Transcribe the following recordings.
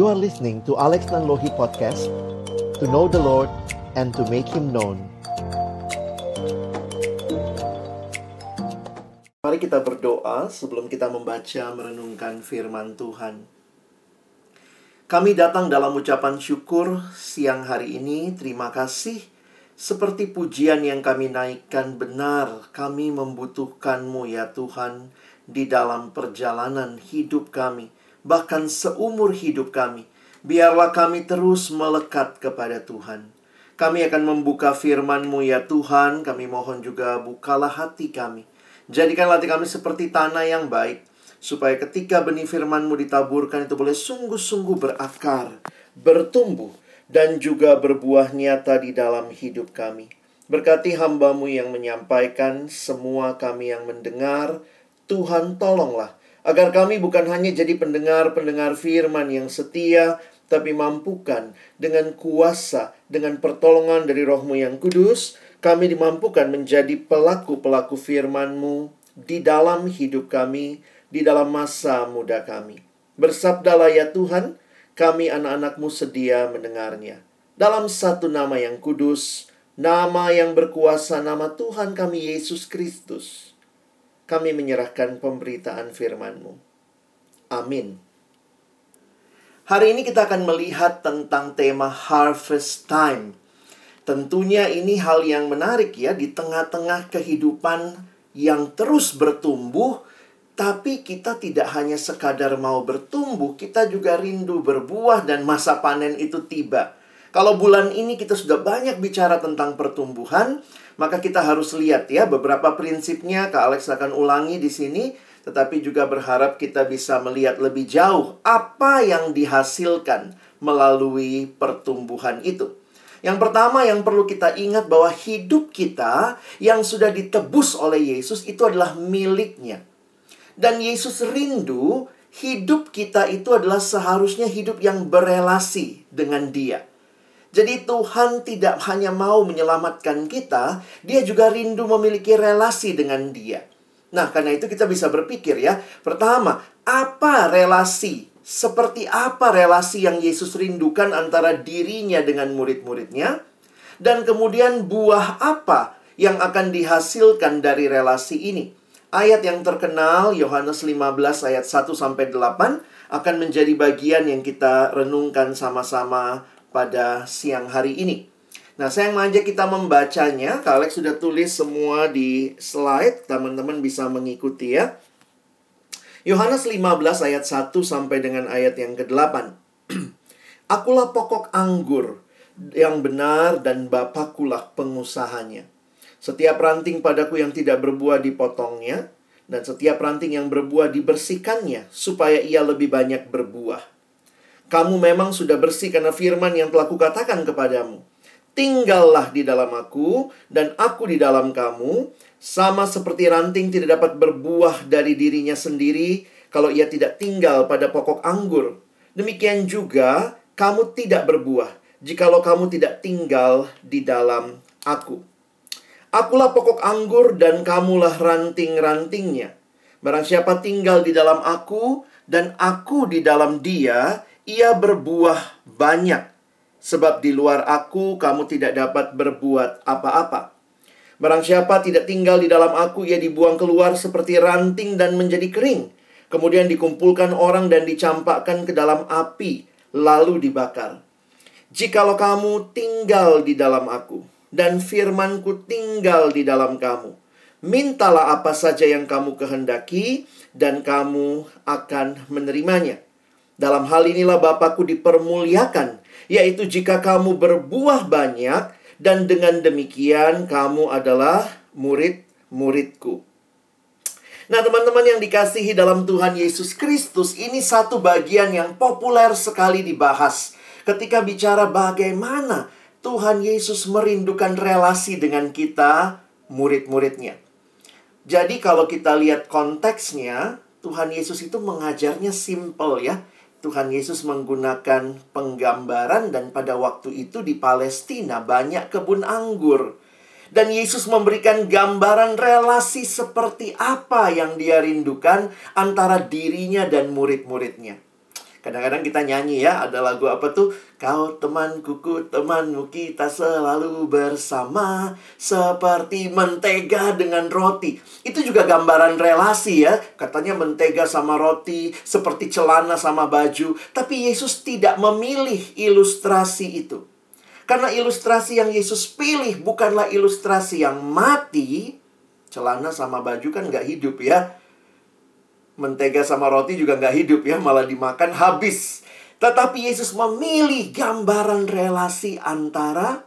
You are listening to Alex Nanlohi Podcast To know the Lord and to make Him known. Mari kita berdoa sebelum kita membaca merenungkan firman Tuhan. Kami datang dalam ucapan syukur siang hari ini. Terima kasih seperti pujian yang kami naikkan benar, kami membutuhkanmu ya Tuhan di dalam perjalanan hidup kami, bahkan seumur hidup kami. Biarlah kami terus melekat kepada Tuhan. Kami akan membuka firman-Mu ya Tuhan, kami mohon juga bukalah hati kami. Jadikanlah hati kami seperti tanah yang baik, supaya ketika benih firman-Mu ditaburkan itu boleh sungguh-sungguh berakar, bertumbuh, dan juga berbuah nyata di dalam hidup kami. Berkati hambamu yang menyampaikan, semua kami yang mendengar, Tuhan tolonglah, agar kami bukan hanya jadi pendengar-pendengar firman yang setia, tapi mampukan dengan kuasa, dengan pertolongan dari rohmu yang kudus, kami dimampukan menjadi pelaku-pelaku firman-Mu di dalam hidup kami, di dalam masa muda kami. Bersabdalah ya Tuhan, kami anak-anakmu sedia mendengarnya. Dalam satu nama yang kudus, nama yang berkuasa, nama Tuhan kami Yesus Kristus. Kami menyerahkan pemberitaan firman-Mu. Amin. Hari ini kita akan melihat tentang tema harvest time. Tentunya ini hal yang menarik ya di tengah-tengah kehidupan yang terus bertumbuh tapi kita tidak hanya sekadar mau bertumbuh, kita juga rindu berbuah dan masa panen itu tiba. Kalau bulan ini kita sudah banyak bicara tentang pertumbuhan, maka kita harus lihat ya beberapa prinsipnya Kak Alex akan ulangi di sini, tetapi juga berharap kita bisa melihat lebih jauh apa yang dihasilkan melalui pertumbuhan itu. Yang pertama yang perlu kita ingat bahwa hidup kita yang sudah ditebus oleh Yesus itu adalah miliknya. Dan Yesus rindu hidup kita itu adalah seharusnya hidup yang berelasi dengan Dia. Jadi Tuhan tidak hanya mau menyelamatkan kita, Dia juga rindu memiliki relasi dengan Dia. Nah, karena itu kita bisa berpikir ya. Pertama, apa relasi? Seperti apa relasi yang Yesus rindukan antara dirinya dengan murid-muridnya? Dan kemudian buah apa yang akan dihasilkan dari relasi ini? Ayat yang terkenal Yohanes 15 ayat 1 sampai 8 akan menjadi bagian yang kita renungkan sama-sama pada siang hari ini. Nah, saya mengajak kita membacanya. Kak Alex sudah tulis semua di slide, teman-teman bisa mengikuti ya. Yohanes 15 ayat 1 sampai dengan ayat yang ke-8. Akulah pokok anggur yang benar dan Bapakulah pengusahanya. Setiap ranting padaku yang tidak berbuah dipotongnya, dan setiap ranting yang berbuah dibersihkannya, supaya ia lebih banyak berbuah. Kamu memang sudah bersih karena firman yang telah kukatakan kepadamu. Tinggallah di dalam aku, dan aku di dalam kamu, sama seperti ranting tidak dapat berbuah dari dirinya sendiri kalau ia tidak tinggal pada pokok anggur. Demikian juga kamu tidak berbuah jikalau kamu tidak tinggal di dalam aku. Akulah pokok anggur dan kamulah ranting-rantingnya. Barang siapa tinggal di dalam aku dan aku di dalam dia, ia berbuah banyak. Sebab di luar aku kamu tidak dapat berbuat apa-apa. Barang siapa tidak tinggal di dalam aku, ia dibuang keluar seperti ranting dan menjadi kering. Kemudian dikumpulkan orang dan dicampakkan ke dalam api, lalu dibakar. Jikalau kamu tinggal di dalam aku, dan firmanku tinggal di dalam kamu. Mintalah apa saja yang kamu kehendaki, dan kamu akan menerimanya. Dalam hal inilah Bapakku dipermuliakan, yaitu jika kamu berbuah banyak, dan dengan demikian kamu adalah murid-muridku. Nah, teman-teman yang dikasihi dalam Tuhan Yesus Kristus, ini satu bagian yang populer sekali dibahas ketika bicara bagaimana Tuhan Yesus merindukan relasi dengan kita, murid-muridnya. Jadi kalau kita lihat konteksnya, Tuhan Yesus itu mengajarnya simple ya. Tuhan Yesus menggunakan penggambaran dan pada waktu itu di Palestina banyak kebun anggur. Dan Yesus memberikan gambaran relasi seperti apa yang dia rindukan antara dirinya dan murid-muridnya. Kadang-kadang kita nyanyi ya, ada lagu apa tuh? Kau temanku, ku temanmu, kita selalu bersama seperti mentega dengan roti. Itu juga gambaran relasi ya. Katanya mentega sama roti, seperti celana sama baju. Tapi Yesus tidak memilih ilustrasi itu. Karena ilustrasi yang Yesus pilih bukanlah ilustrasi yang mati. Celana sama baju kan nggak hidup ya mentega sama roti juga nggak hidup ya, malah dimakan habis. Tetapi Yesus memilih gambaran relasi antara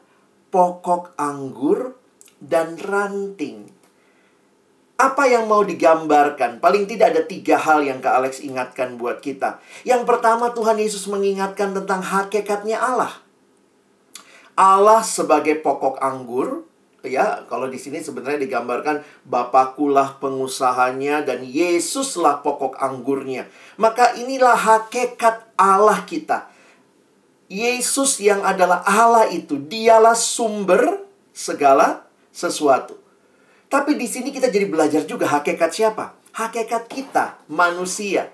pokok anggur dan ranting. Apa yang mau digambarkan? Paling tidak ada tiga hal yang Kak Alex ingatkan buat kita. Yang pertama Tuhan Yesus mengingatkan tentang hakikatnya Allah. Allah sebagai pokok anggur, ya kalau di sini sebenarnya digambarkan Bapakkulah pengusahanya dan Yesuslah pokok anggurnya. Maka inilah hakikat Allah kita. Yesus yang adalah Allah itu, dialah sumber segala sesuatu. Tapi di sini kita jadi belajar juga hakikat siapa? Hakikat kita, manusia.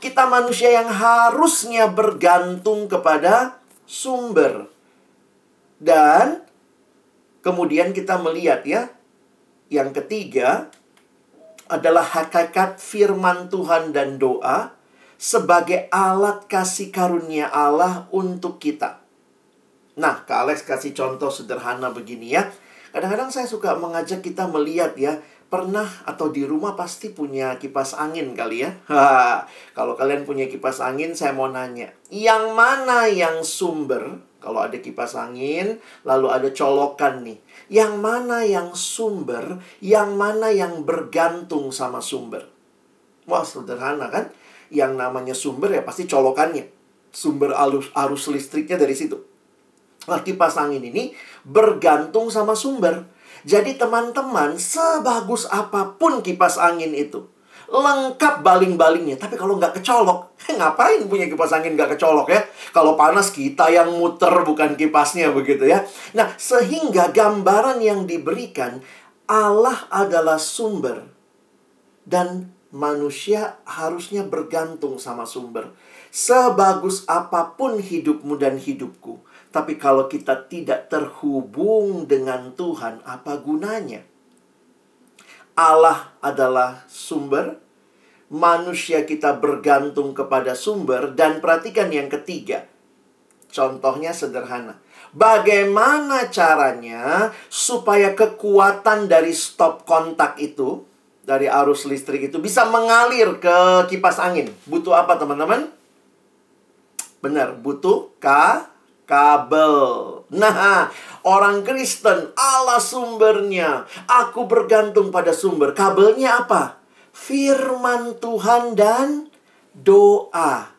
Kita manusia yang harusnya bergantung kepada sumber. Dan Kemudian kita melihat ya, yang ketiga adalah hakikat firman Tuhan dan doa sebagai alat kasih karunia Allah untuk kita. Nah, Kak Alex kasih contoh sederhana begini ya. Kadang-kadang saya suka mengajak kita melihat ya, pernah atau di rumah pasti punya kipas angin kali ya. Kalau kalian punya kipas angin, saya mau nanya, yang mana yang sumber kalau ada kipas angin, lalu ada colokan nih. Yang mana yang sumber, yang mana yang bergantung sama sumber. Wah, sederhana kan? Yang namanya sumber ya pasti colokannya. Sumber arus, arus listriknya dari situ. Nah, kipas angin ini bergantung sama sumber. Jadi teman-teman, sebagus apa pun kipas angin itu, lengkap baling-balingnya. Tapi kalau nggak kecolok, ngapain punya kipas angin nggak kecolok ya? Kalau panas kita yang muter bukan kipasnya begitu ya. Nah, sehingga gambaran yang diberikan Allah adalah sumber dan manusia harusnya bergantung sama sumber. Sebagus apa pun hidupmu dan hidupku, tapi kalau kita tidak terhubung dengan Tuhan, apa gunanya? Allah adalah sumber, manusia kita bergantung kepada sumber, dan perhatikan yang ketiga. Contohnya sederhana. Bagaimana caranya supaya kekuatan dari stop kontak itu, dari arus listrik itu bisa mengalir ke kipas angin? Butuh apa teman-teman? Benar, butuh K kabel. Nah, orang Kristen, Allah sumbernya. Aku bergantung pada sumber. Kabelnya apa? Firman Tuhan dan doa.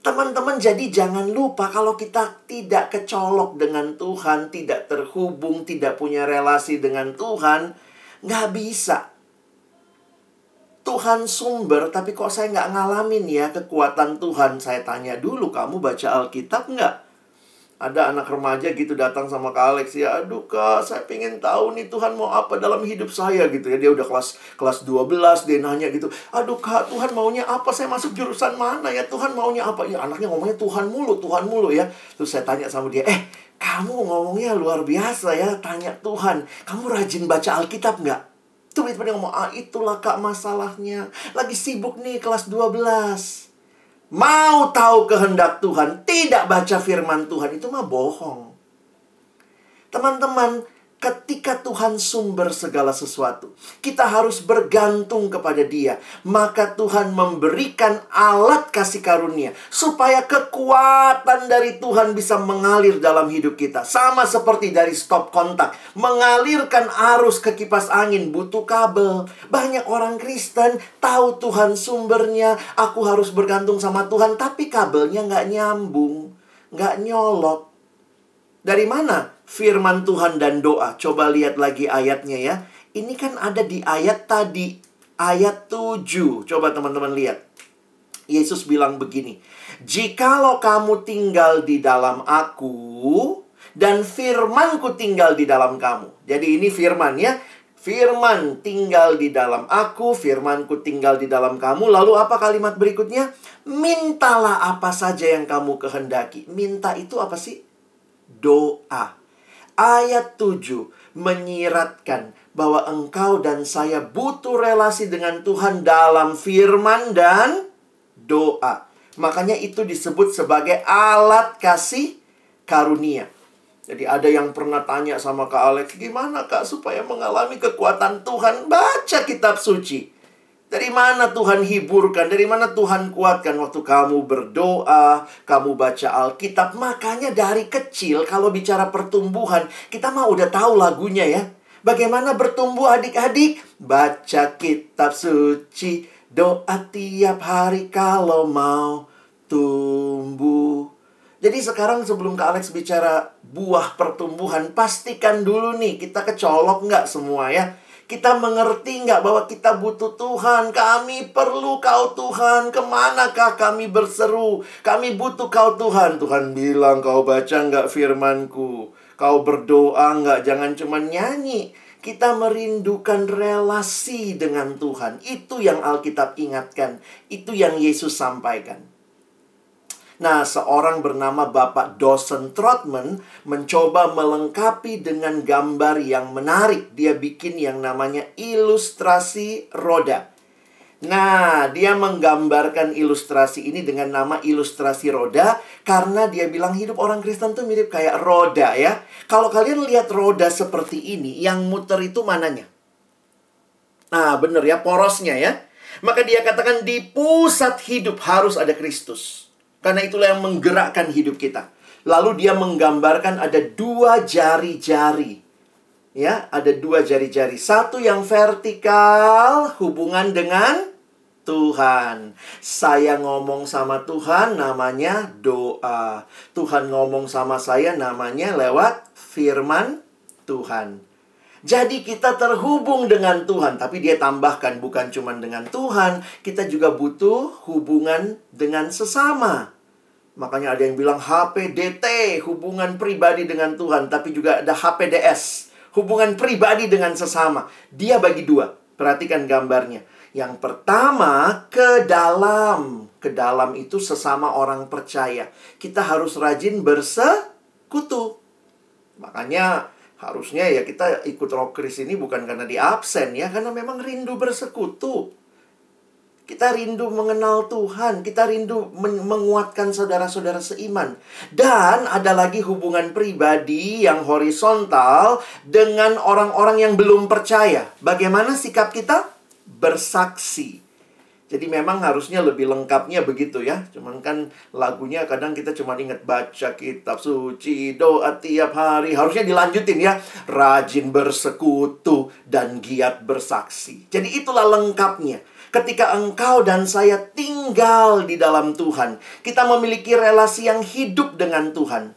Teman-teman, jadi jangan lupa kalau kita tidak kecolok dengan Tuhan, tidak terhubung, tidak punya relasi dengan Tuhan, nggak bisa. Tuhan sumber, tapi kok saya nggak ngalamin ya kekuatan Tuhan. Saya tanya dulu, kamu baca Alkitab nggak? Ada anak remaja gitu datang sama Kak Alex ya aduh Kak saya pengen tahu nih Tuhan mau apa dalam hidup saya gitu ya. Dia udah kelas kelas 12 dia nanya gitu aduh Kak Tuhan maunya apa? Saya masuk jurusan mana ya? Tuhan maunya apa? Ya anaknya ngomongnya Tuhan mulu Tuhan mulu ya. Terus saya tanya sama dia eh kamu ngomongnya luar biasa ya tanya Tuhan. Kamu rajin baca Alkitab nggak? Tuh tiba-tiba ngomong ah itulah Kak masalahnya. Lagi sibuk nih kelas 12 mau tahu kehendak Tuhan, tidak baca firman Tuhan, itu mah bohong. Teman-teman, ketika Tuhan sumber segala sesuatu, kita harus bergantung kepada Dia. Maka Tuhan memberikan alat kasih karunia supaya kekuatan dari Tuhan bisa mengalir dalam hidup kita. Sama seperti dari stop kontak, mengalirkan arus ke kipas angin butuh kabel. Banyak orang Kristen tahu Tuhan sumbernya, aku harus bergantung sama Tuhan, tapi kabelnya nggak nyambung, nggak nyolot. Dari mana? firman Tuhan dan doa. Coba lihat lagi ayatnya ya. Ini kan ada di ayat tadi, ayat 7. Coba teman-teman lihat. Yesus bilang begini, "Jikalau kamu tinggal di dalam aku dan firmanku tinggal di dalam kamu." Jadi ini firman ya. Firman tinggal di dalam aku, firmanku tinggal di dalam kamu. Lalu apa kalimat berikutnya? Mintalah apa saja yang kamu kehendaki. Minta itu apa sih? Doa. Ayat 7 menyiratkan bahwa engkau dan saya butuh relasi dengan Tuhan dalam firman dan doa. Makanya itu disebut sebagai alat kasih karunia. Jadi ada yang pernah tanya sama Kak Alex, gimana Kak supaya mengalami kekuatan Tuhan? Baca kitab suci. Dari mana Tuhan hiburkan? Dari mana Tuhan kuatkan waktu kamu berdoa, kamu baca Alkitab? Makanya dari kecil kalau bicara pertumbuhan, kita mah udah tahu lagunya ya. Bagaimana bertumbuh adik-adik? Baca kitab suci, doa tiap hari kalau mau tumbuh. Jadi sekarang sebelum Kak Alex bicara buah pertumbuhan, pastikan dulu nih kita kecolok nggak semua ya. Kita mengerti nggak bahwa kita butuh Tuhan? Kami perlu kau Tuhan. Ke manakah kami berseru? Kami butuh kau Tuhan. Tuhan bilang kau baca nggak firmanku? Kau berdoa nggak? Jangan cuma nyanyi. Kita merindukan relasi dengan Tuhan. Itu yang Alkitab ingatkan. Itu yang Yesus sampaikan. Nah, seorang bernama Bapak Dawson Trotman mencoba melengkapi dengan gambar yang menarik. Dia bikin yang namanya ilustrasi roda. Nah, dia menggambarkan ilustrasi ini dengan nama ilustrasi roda karena dia bilang hidup orang Kristen tuh mirip kayak roda ya. Kalau kalian lihat roda seperti ini, yang muter itu mananya? Nah, bener ya, porosnya ya. Maka dia katakan di pusat hidup harus ada Kristus. Karena itulah yang menggerakkan hidup kita. Lalu dia menggambarkan ada dua jari-jari. Ya, ada dua jari-jari. Satu yang vertikal hubungan dengan Tuhan. Saya ngomong sama Tuhan namanya doa. Tuhan ngomong sama saya namanya lewat firman Tuhan. Jadi kita terhubung dengan Tuhan, tapi dia tambahkan bukan cuma dengan Tuhan, kita juga butuh hubungan dengan sesama. Makanya ada yang bilang HPDT, hubungan pribadi dengan Tuhan, tapi juga ada HPDS, hubungan pribadi dengan sesama. Dia bagi dua. Perhatikan gambarnya. Yang pertama, ke dalam. Ke dalam itu sesama orang percaya. Kita harus rajin bersekutu. Makanya harusnya ya kita ikut rokris ini bukan karena di absen ya, karena memang rindu bersekutu. Kita rindu mengenal Tuhan, kita rindu men menguatkan saudara-saudara seiman. Dan ada lagi hubungan pribadi yang horizontal dengan orang-orang yang belum percaya. Bagaimana sikap kita? Bersaksi. Jadi memang harusnya lebih lengkapnya begitu ya. Cuman kan lagunya kadang kita cuma ingat baca kitab suci, doa tiap hari. Harusnya dilanjutin ya. Rajin bersekutu dan giat bersaksi. Jadi itulah lengkapnya. Ketika engkau dan saya tinggal di dalam Tuhan, kita memiliki relasi yang hidup dengan Tuhan.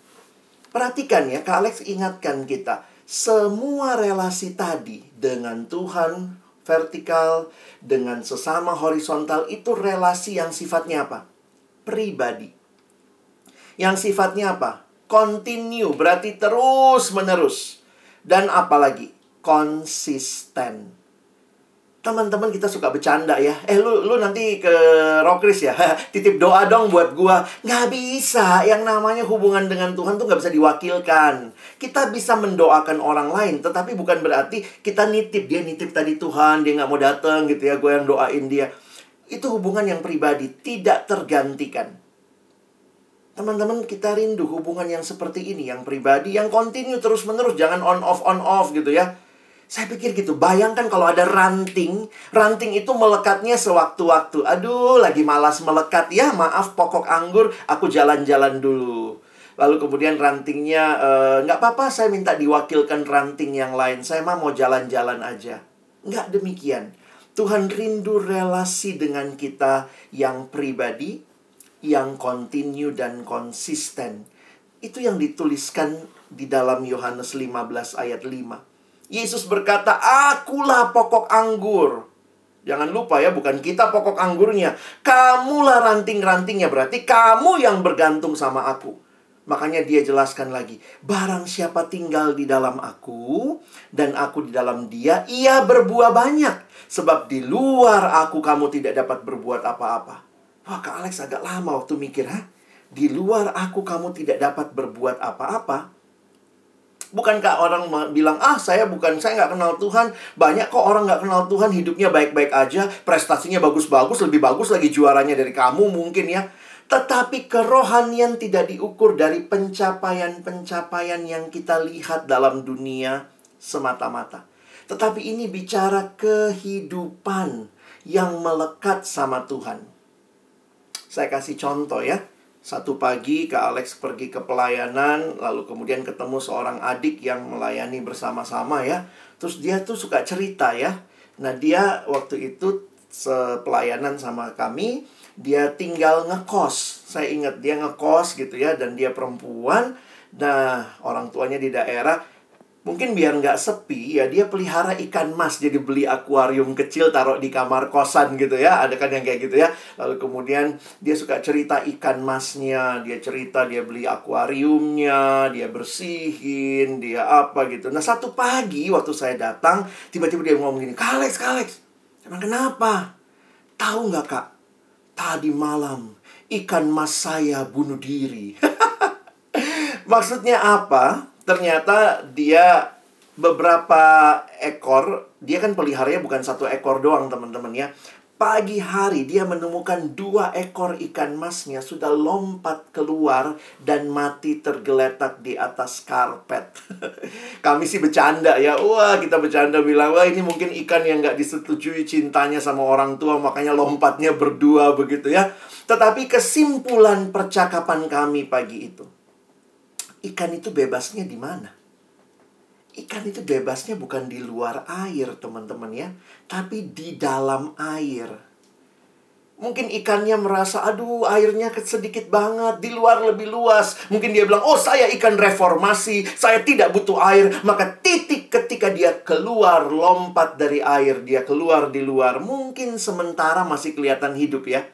Perhatikan ya, Kak Alex ingatkan kita. Semua relasi tadi dengan Tuhan, vertikal dengan sesama horizontal itu relasi yang sifatnya apa? Pribadi. Yang sifatnya apa? Continue, berarti terus menerus. Dan apalagi konsisten teman-teman kita suka bercanda ya. Eh lu lu nanti ke Rokris ya. Titip doa dong buat gua. Nggak bisa. Yang namanya hubungan dengan Tuhan tuh nggak bisa diwakilkan. Kita bisa mendoakan orang lain, tetapi bukan berarti kita nitip dia nitip tadi Tuhan dia nggak mau datang gitu ya. Gue yang doain dia. Itu hubungan yang pribadi tidak tergantikan. Teman-teman kita rindu hubungan yang seperti ini, yang pribadi, yang continue terus-menerus, jangan on off on off gitu ya. Saya pikir gitu, bayangkan kalau ada ranting, ranting itu melekatnya sewaktu-waktu. Aduh, lagi malas melekat ya, maaf pokok anggur, aku jalan-jalan dulu. Lalu kemudian rantingnya, eh, nggak e, apa-apa saya minta diwakilkan ranting yang lain. Saya mah mau jalan-jalan aja. Nggak demikian. Tuhan rindu relasi dengan kita yang pribadi, yang kontinu dan konsisten. Itu yang dituliskan di dalam Yohanes 15 ayat 5. Yesus berkata, "Akulah pokok anggur." Jangan lupa ya, bukan kita pokok anggurnya. Kamulah ranting-rantingnya, berarti kamu yang bergantung sama aku. Makanya dia jelaskan lagi, barang siapa tinggal di dalam aku dan aku di dalam dia, ia berbuah banyak. Sebab di luar aku kamu tidak dapat berbuat apa-apa. Wah, Kak Alex agak lama waktu mikir, ha? Di luar aku kamu tidak dapat berbuat apa-apa. Bukankah orang bilang, ah saya bukan, saya nggak kenal Tuhan. Banyak kok orang nggak kenal Tuhan, hidupnya baik-baik aja. Prestasinya bagus-bagus, lebih bagus lagi juaranya dari kamu mungkin ya. Tetapi kerohanian tidak diukur dari pencapaian-pencapaian yang kita lihat dalam dunia semata-mata. Tetapi ini bicara kehidupan yang melekat sama Tuhan. Saya kasih contoh ya. Satu pagi Kak Alex pergi ke pelayanan, lalu kemudian ketemu seorang adik yang melayani bersama-sama ya. Terus dia tuh suka cerita ya. Nah dia waktu itu sepelayanan sama kami, dia tinggal ngekos. Saya ingat dia ngekos gitu ya dan dia perempuan. Nah, orang tuanya di daerah mungkin biar nggak sepi ya dia pelihara ikan mas. Jadi beli akuarium kecil taruh di kamar kosan gitu ya. Ada kan yang kayak gitu ya. Lalu kemudian dia suka cerita ikan masnya. Dia cerita dia beli akuariumnya dia bersihin dia apa gitu. Nah satu pagi waktu saya datang tiba-tiba dia ngomong gini kalex kalex emang kenapa? Tahu nggak kak? Tadi malam ikan mas saya bunuh diri. Maksudnya apa? Ternyata dia beberapa ekor, dia kan peliharanya bukan satu ekor doang teman-teman ya. Pagi hari dia menemukan dua ekor ikan masnya sudah lompat keluar dan mati tergeletak di atas karpet. Kami sih bercanda ya, wah kita bercanda bilang, wah ini mungkin ikan yang nggak disetujui cintanya sama orang tua, makanya lompatnya berdua begitu ya. Tetapi kesimpulan percakapan kami pagi itu, ikan itu bebasnya di mana? Ikan itu bebasnya bukan di luar air, teman-teman ya, tapi di dalam air. Mungkin ikannya merasa, aduh airnya sedikit banget, di luar lebih luas. Mungkin dia bilang, oh saya ikan reformasi, saya tidak butuh air. Maka titik ketika dia keluar, lompat dari air, dia keluar di luar. Mungkin sementara masih kelihatan hidup ya.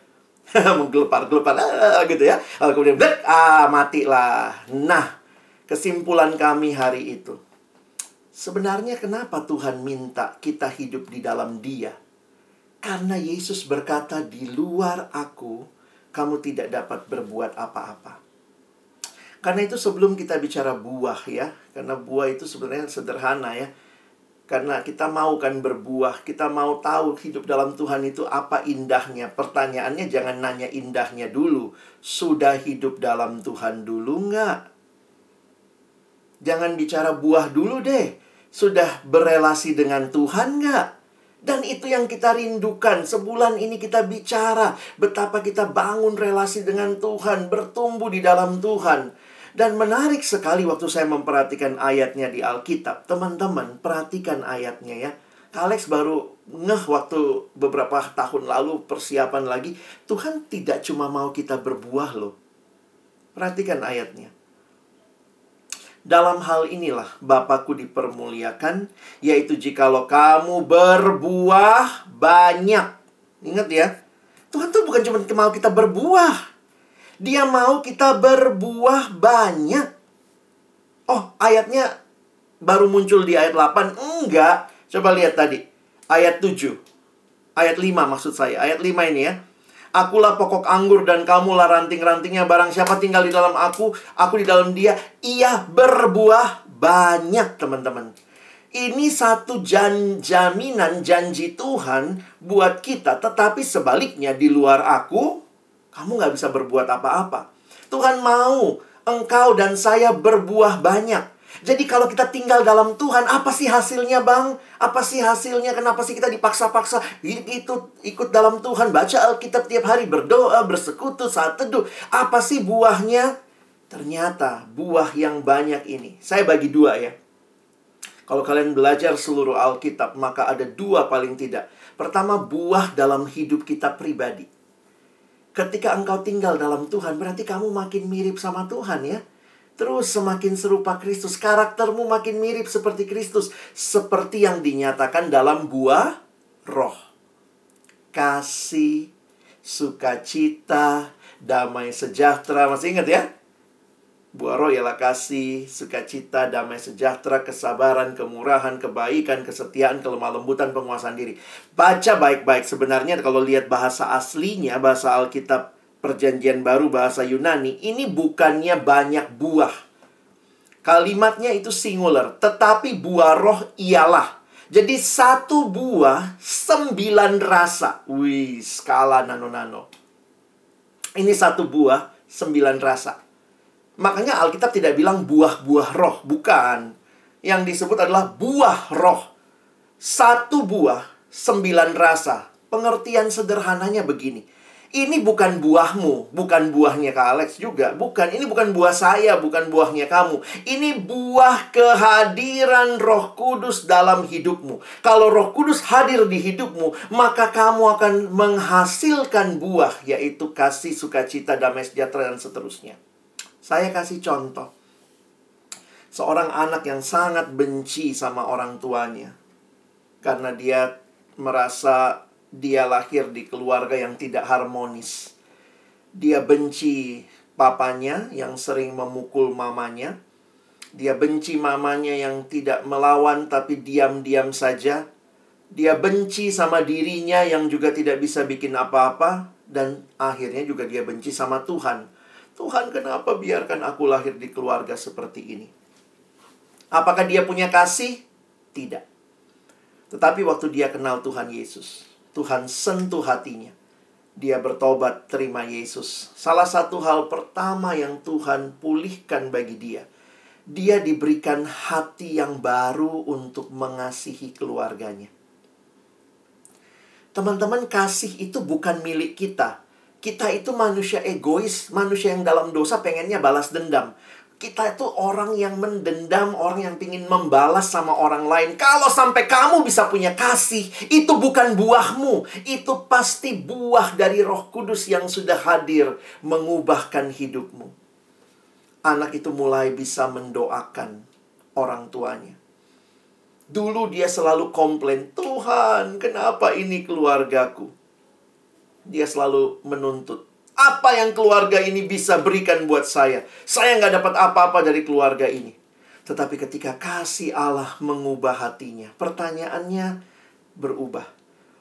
Menggelepar-gelepar, ah, gitu ya. Lalu kemudian, ah matilah. Nah, kesimpulan kami hari itu Sebenarnya kenapa Tuhan minta kita hidup di dalam Dia? Karena Yesus berkata, "Di luar Aku, kamu tidak dapat berbuat apa-apa." Karena itu sebelum kita bicara buah ya, karena buah itu sebenarnya sederhana ya. Karena kita mau kan berbuah, kita mau tahu hidup dalam Tuhan itu apa indahnya. Pertanyaannya jangan nanya indahnya dulu. Sudah hidup dalam Tuhan dulu nggak? Jangan bicara buah dulu deh sudah berelasi dengan Tuhan nggak? Dan itu yang kita rindukan. Sebulan ini kita bicara betapa kita bangun relasi dengan Tuhan, bertumbuh di dalam Tuhan. Dan menarik sekali waktu saya memperhatikan ayatnya di Alkitab. Teman-teman, perhatikan ayatnya ya. Alex baru ngeh waktu beberapa tahun lalu persiapan lagi. Tuhan tidak cuma mau kita berbuah loh. Perhatikan ayatnya. Dalam hal inilah Bapakku dipermuliakan, yaitu jikalau kamu berbuah banyak. Ingat ya, Tuhan tuh bukan cuma mau kita berbuah. Dia mau kita berbuah banyak. Oh, ayatnya baru muncul di ayat 8. Enggak. Coba lihat tadi. Ayat 7. Ayat 5 maksud saya. Ayat 5 ini ya. Akulah pokok anggur dan kamulah ranting-rantingnya. Barang siapa tinggal di dalam aku, aku di dalam dia. Ia berbuah banyak, teman-teman. Ini satu jan jaminan janji Tuhan buat kita. Tetapi sebaliknya, di luar aku, kamu nggak bisa berbuat apa-apa. Tuhan mau engkau dan saya berbuah banyak. Jadi kalau kita tinggal dalam Tuhan, apa sih hasilnya bang? Apa sih hasilnya? Kenapa sih kita dipaksa-paksa itu ikut dalam Tuhan? Baca Alkitab tiap hari, berdoa, bersekutu, saat teduh. Apa sih buahnya? Ternyata buah yang banyak ini. Saya bagi dua ya. Kalau kalian belajar seluruh Alkitab, maka ada dua paling tidak. Pertama, buah dalam hidup kita pribadi. Ketika engkau tinggal dalam Tuhan, berarti kamu makin mirip sama Tuhan ya terus semakin serupa Kristus. Karaktermu makin mirip seperti Kristus. Seperti yang dinyatakan dalam buah roh. Kasih, sukacita, damai sejahtera. Masih ingat ya? Buah roh ialah kasih, sukacita, damai sejahtera, kesabaran, kemurahan, kebaikan, kesetiaan, kelemah lembutan, penguasaan diri. Baca baik-baik. Sebenarnya kalau lihat bahasa aslinya, bahasa Alkitab perjanjian baru, bahasa Yunani, ini bukannya banyak buah. Kalimatnya itu singular, tetapi buah roh ialah. Jadi satu buah, sembilan rasa. Wih, skala nano-nano. Ini satu buah, sembilan rasa. Makanya Alkitab tidak bilang buah-buah roh, bukan. Yang disebut adalah buah roh. Satu buah, sembilan rasa. Pengertian sederhananya begini. Ini bukan buahmu, bukan buahnya Kak Alex juga. Bukan, ini bukan buah saya, bukan buahnya kamu. Ini buah kehadiran roh kudus dalam hidupmu. Kalau roh kudus hadir di hidupmu, maka kamu akan menghasilkan buah, yaitu kasih, sukacita, damai sejahtera, dan seterusnya. Saya kasih contoh. Seorang anak yang sangat benci sama orang tuanya. Karena dia merasa dia lahir di keluarga yang tidak harmonis. Dia benci papanya yang sering memukul mamanya. Dia benci mamanya yang tidak melawan tapi diam-diam saja. Dia benci sama dirinya yang juga tidak bisa bikin apa-apa dan akhirnya juga dia benci sama Tuhan Tuhan kenapa biarkan aku lahir di keluarga seperti ini? Apakah dia punya kasih? Tidak. Tetapi waktu dia kenal Tuhan Yesus, Tuhan sentuh hatinya. Dia bertobat terima Yesus. Salah satu hal pertama yang Tuhan pulihkan bagi dia. Dia diberikan hati yang baru untuk mengasihi keluarganya. Teman-teman, kasih itu bukan milik kita kita itu manusia egois, manusia yang dalam dosa pengennya balas dendam. Kita itu orang yang mendendam, orang yang ingin membalas sama orang lain. Kalau sampai kamu bisa punya kasih, itu bukan buahmu. Itu pasti buah dari roh kudus yang sudah hadir mengubahkan hidupmu. Anak itu mulai bisa mendoakan orang tuanya. Dulu dia selalu komplain, Tuhan kenapa ini keluargaku? dia selalu menuntut. Apa yang keluarga ini bisa berikan buat saya? Saya nggak dapat apa-apa dari keluarga ini. Tetapi ketika kasih Allah mengubah hatinya, pertanyaannya berubah.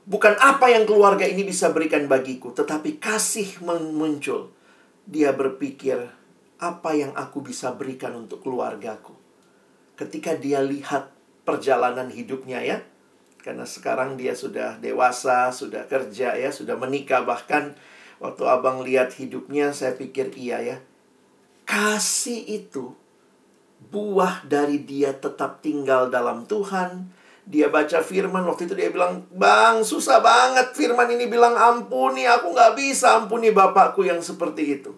Bukan apa yang keluarga ini bisa berikan bagiku, tetapi kasih muncul. Dia berpikir, apa yang aku bisa berikan untuk keluargaku? Ketika dia lihat perjalanan hidupnya ya, karena sekarang dia sudah dewasa, sudah kerja ya, sudah menikah bahkan waktu Abang lihat hidupnya saya pikir iya ya. Kasih itu buah dari dia tetap tinggal dalam Tuhan. Dia baca firman waktu itu dia bilang, Bang susah banget firman ini bilang ampuni, aku nggak bisa ampuni bapakku yang seperti itu.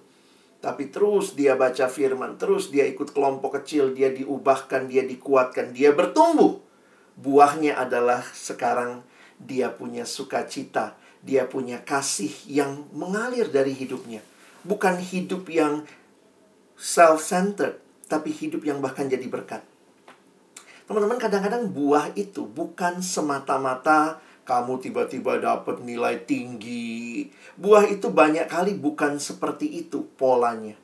Tapi terus dia baca firman, terus dia ikut kelompok kecil, dia diubahkan, dia dikuatkan, dia bertumbuh. Buahnya adalah sekarang dia punya sukacita, dia punya kasih yang mengalir dari hidupnya. Bukan hidup yang self-centered, tapi hidup yang bahkan jadi berkat. Teman-teman, kadang-kadang buah itu bukan semata-mata kamu tiba-tiba dapat nilai tinggi. Buah itu banyak kali bukan seperti itu polanya.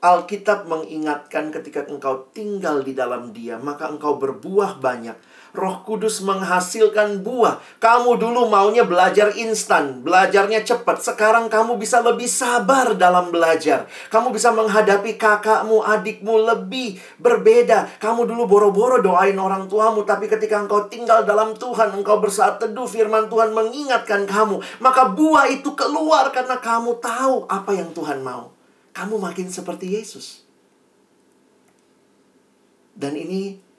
Alkitab mengingatkan ketika engkau tinggal di dalam Dia, maka engkau berbuah banyak Roh Kudus menghasilkan buah. Kamu dulu maunya belajar instan, belajarnya cepat. Sekarang kamu bisa lebih sabar dalam belajar. Kamu bisa menghadapi kakakmu, adikmu lebih berbeda. Kamu dulu boro-boro doain orang tuamu, tapi ketika engkau tinggal dalam Tuhan, engkau bersaat teduh firman Tuhan mengingatkan kamu, maka buah itu keluar karena kamu tahu apa yang Tuhan mau. Kamu makin seperti Yesus. Dan ini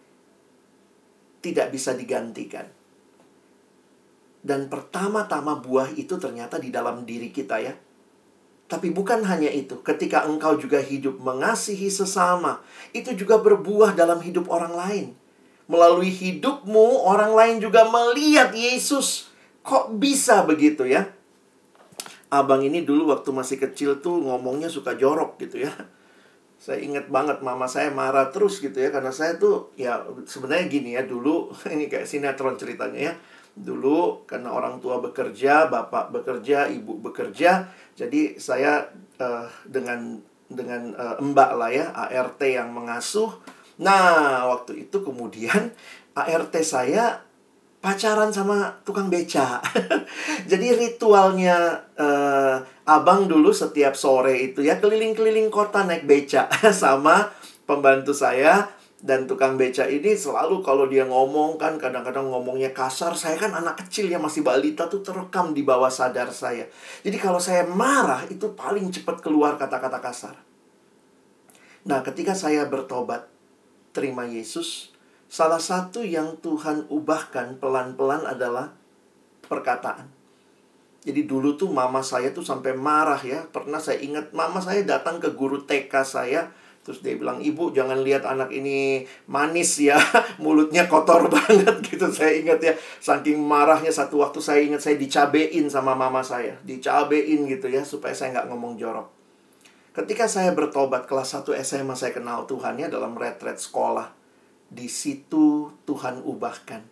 tidak bisa digantikan. Dan pertama-tama buah itu ternyata di dalam diri kita ya. Tapi bukan hanya itu, ketika engkau juga hidup mengasihi sesama, itu juga berbuah dalam hidup orang lain. Melalui hidupmu, orang lain juga melihat Yesus. Kok bisa begitu ya? Abang ini dulu waktu masih kecil tuh ngomongnya suka jorok gitu ya saya ingat banget mama saya marah terus gitu ya karena saya tuh ya sebenarnya gini ya dulu ini kayak sinetron ceritanya ya dulu karena orang tua bekerja bapak bekerja ibu bekerja jadi saya uh, dengan dengan uh, mbak lah ya, ART yang mengasuh. Nah, waktu itu kemudian ART saya pacaran sama tukang beca. Jadi ritualnya uh, abang dulu setiap sore itu ya keliling-keliling kota naik beca sama pembantu saya dan tukang beca ini selalu kalau dia ngomong kan kadang-kadang ngomongnya kasar. Saya kan anak kecil ya masih balita tuh terekam di bawah sadar saya. Jadi kalau saya marah itu paling cepat keluar kata-kata kasar. Nah, ketika saya bertobat terima Yesus, Salah satu yang Tuhan ubahkan pelan-pelan adalah perkataan. Jadi dulu tuh mama saya tuh sampai marah ya. Pernah saya ingat mama saya datang ke guru TK saya. Terus dia bilang, ibu jangan lihat anak ini manis ya. Mulutnya kotor banget gitu. Saya ingat ya. Saking marahnya satu waktu saya ingat saya dicabein sama mama saya. Dicabein gitu ya. Supaya saya nggak ngomong jorok. Ketika saya bertobat kelas 1 SMA saya kenal Tuhan ya dalam retret sekolah di situ Tuhan ubahkan.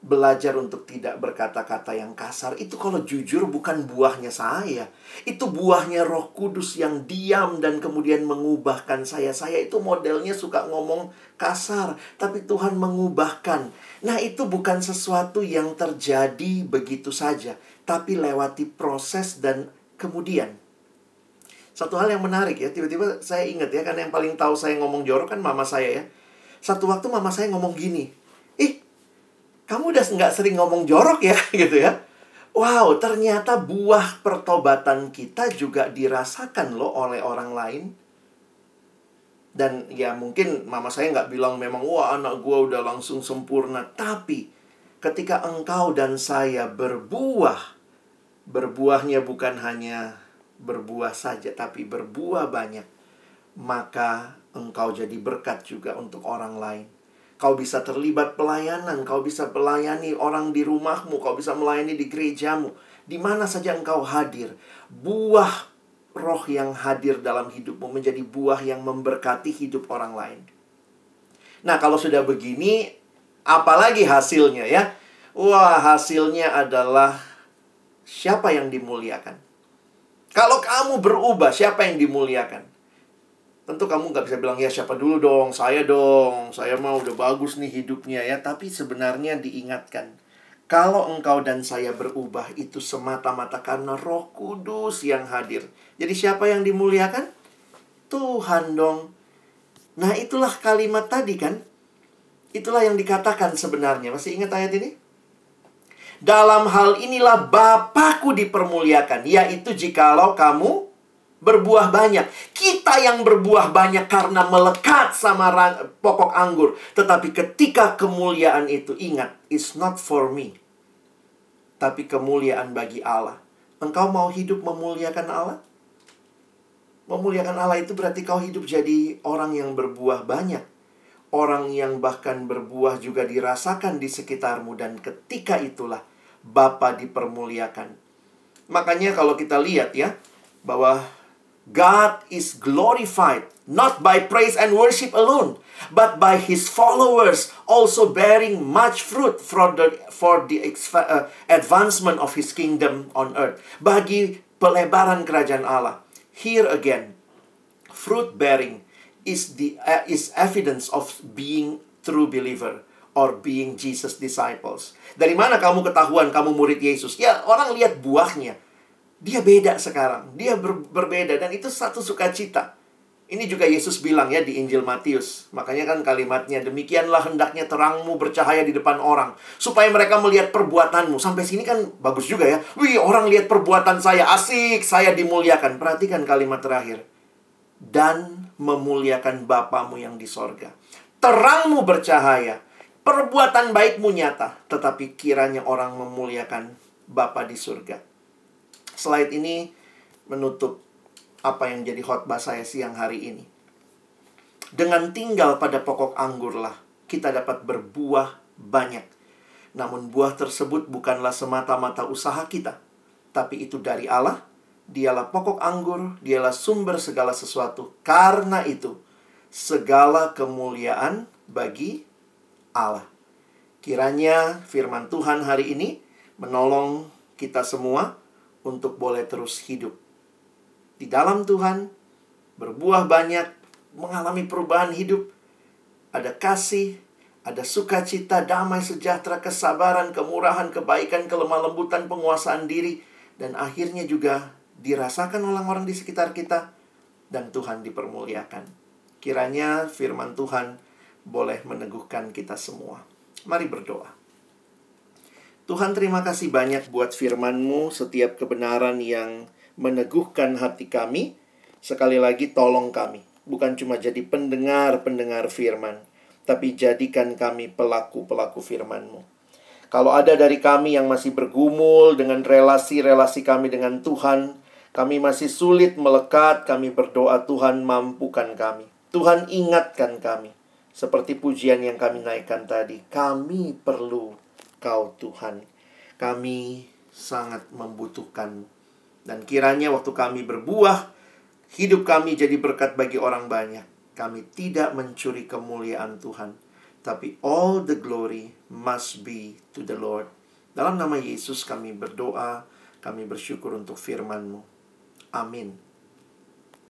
Belajar untuk tidak berkata-kata yang kasar. Itu kalau jujur bukan buahnya saya. Itu buahnya roh kudus yang diam dan kemudian mengubahkan saya. Saya itu modelnya suka ngomong kasar. Tapi Tuhan mengubahkan. Nah itu bukan sesuatu yang terjadi begitu saja. Tapi lewati proses dan kemudian. Satu hal yang menarik ya. Tiba-tiba saya ingat ya. Karena yang paling tahu saya ngomong jorok kan mama saya ya satu waktu mama saya ngomong gini, ih, kamu udah nggak sering ngomong jorok ya, gitu ya. Wow, ternyata buah pertobatan kita juga dirasakan loh oleh orang lain. Dan ya mungkin mama saya nggak bilang memang, wah anak gue udah langsung sempurna. Tapi ketika engkau dan saya berbuah, berbuahnya bukan hanya berbuah saja, tapi berbuah banyak. Maka engkau jadi berkat juga untuk orang lain. Kau bisa terlibat pelayanan, kau bisa melayani orang di rumahmu, kau bisa melayani di gerejamu. Di mana saja engkau hadir, buah roh yang hadir dalam hidupmu menjadi buah yang memberkati hidup orang lain. Nah, kalau sudah begini, apalagi hasilnya ya? Wah, hasilnya adalah siapa yang dimuliakan? Kalau kamu berubah, siapa yang dimuliakan? Tentu kamu nggak bisa bilang, ya siapa dulu dong, saya dong, saya mau udah bagus nih hidupnya ya. Tapi sebenarnya diingatkan, kalau engkau dan saya berubah itu semata-mata karena roh kudus yang hadir. Jadi siapa yang dimuliakan? Tuhan dong. Nah itulah kalimat tadi kan. Itulah yang dikatakan sebenarnya. Masih ingat ayat ini? Dalam hal inilah Bapakku dipermuliakan, yaitu jikalau kamu berbuah banyak. Kita yang berbuah banyak karena melekat sama pokok anggur. Tetapi ketika kemuliaan itu, ingat, it's not for me. Tapi kemuliaan bagi Allah. Engkau mau hidup memuliakan Allah? Memuliakan Allah itu berarti kau hidup jadi orang yang berbuah banyak. Orang yang bahkan berbuah juga dirasakan di sekitarmu. Dan ketika itulah Bapa dipermuliakan. Makanya kalau kita lihat ya, bahwa God is glorified not by praise and worship alone, but by his followers also bearing much fruit for the for the uh, advancement of his kingdom on earth. Bagi pelebaran kerajaan Allah. Here again, fruit bearing is the uh, is evidence of being true believer or being Jesus disciples. Dari mana kamu ketahuan kamu murid Yesus? Ya, orang lihat buahnya. Dia beda sekarang. Dia ber berbeda dan itu satu sukacita. Ini juga Yesus bilang ya di Injil Matius. Makanya kan kalimatnya, demikianlah hendaknya terangmu bercahaya di depan orang. Supaya mereka melihat perbuatanmu. Sampai sini kan bagus juga ya. Wih, orang lihat perbuatan saya, asik, saya dimuliakan. Perhatikan kalimat terakhir. Dan memuliakan Bapamu yang di sorga. Terangmu bercahaya. Perbuatan baikmu nyata. Tetapi kiranya orang memuliakan Bapa di surga. Slide ini menutup apa yang jadi khotbah saya siang hari ini. Dengan tinggal pada pokok anggurlah kita dapat berbuah banyak. Namun buah tersebut bukanlah semata-mata usaha kita, tapi itu dari Allah. Dialah pokok anggur, dialah sumber segala sesuatu. Karena itu, segala kemuliaan bagi Allah. Kiranya firman Tuhan hari ini menolong kita semua untuk boleh terus hidup di dalam Tuhan, berbuah banyak, mengalami perubahan hidup, ada kasih, ada sukacita, damai, sejahtera, kesabaran, kemurahan, kebaikan, kelemah lembutan, penguasaan diri, dan akhirnya juga dirasakan orang-orang di sekitar kita, dan Tuhan dipermuliakan. Kiranya firman Tuhan boleh meneguhkan kita semua. Mari berdoa. Tuhan terima kasih banyak buat firman-Mu, setiap kebenaran yang meneguhkan hati kami. Sekali lagi tolong kami, bukan cuma jadi pendengar-pendengar firman, tapi jadikan kami pelaku-pelaku firman-Mu. Kalau ada dari kami yang masih bergumul dengan relasi-relasi kami dengan Tuhan, kami masih sulit melekat, kami berdoa Tuhan mampukan kami. Tuhan ingatkan kami. Seperti pujian yang kami naikkan tadi, kami perlu Kau Tuhan. Kami sangat membutuhkan dan kiranya waktu kami berbuah, hidup kami jadi berkat bagi orang banyak. Kami tidak mencuri kemuliaan Tuhan, tapi all the glory must be to the Lord. Dalam nama Yesus kami berdoa, kami bersyukur untuk firman-Mu. Amin.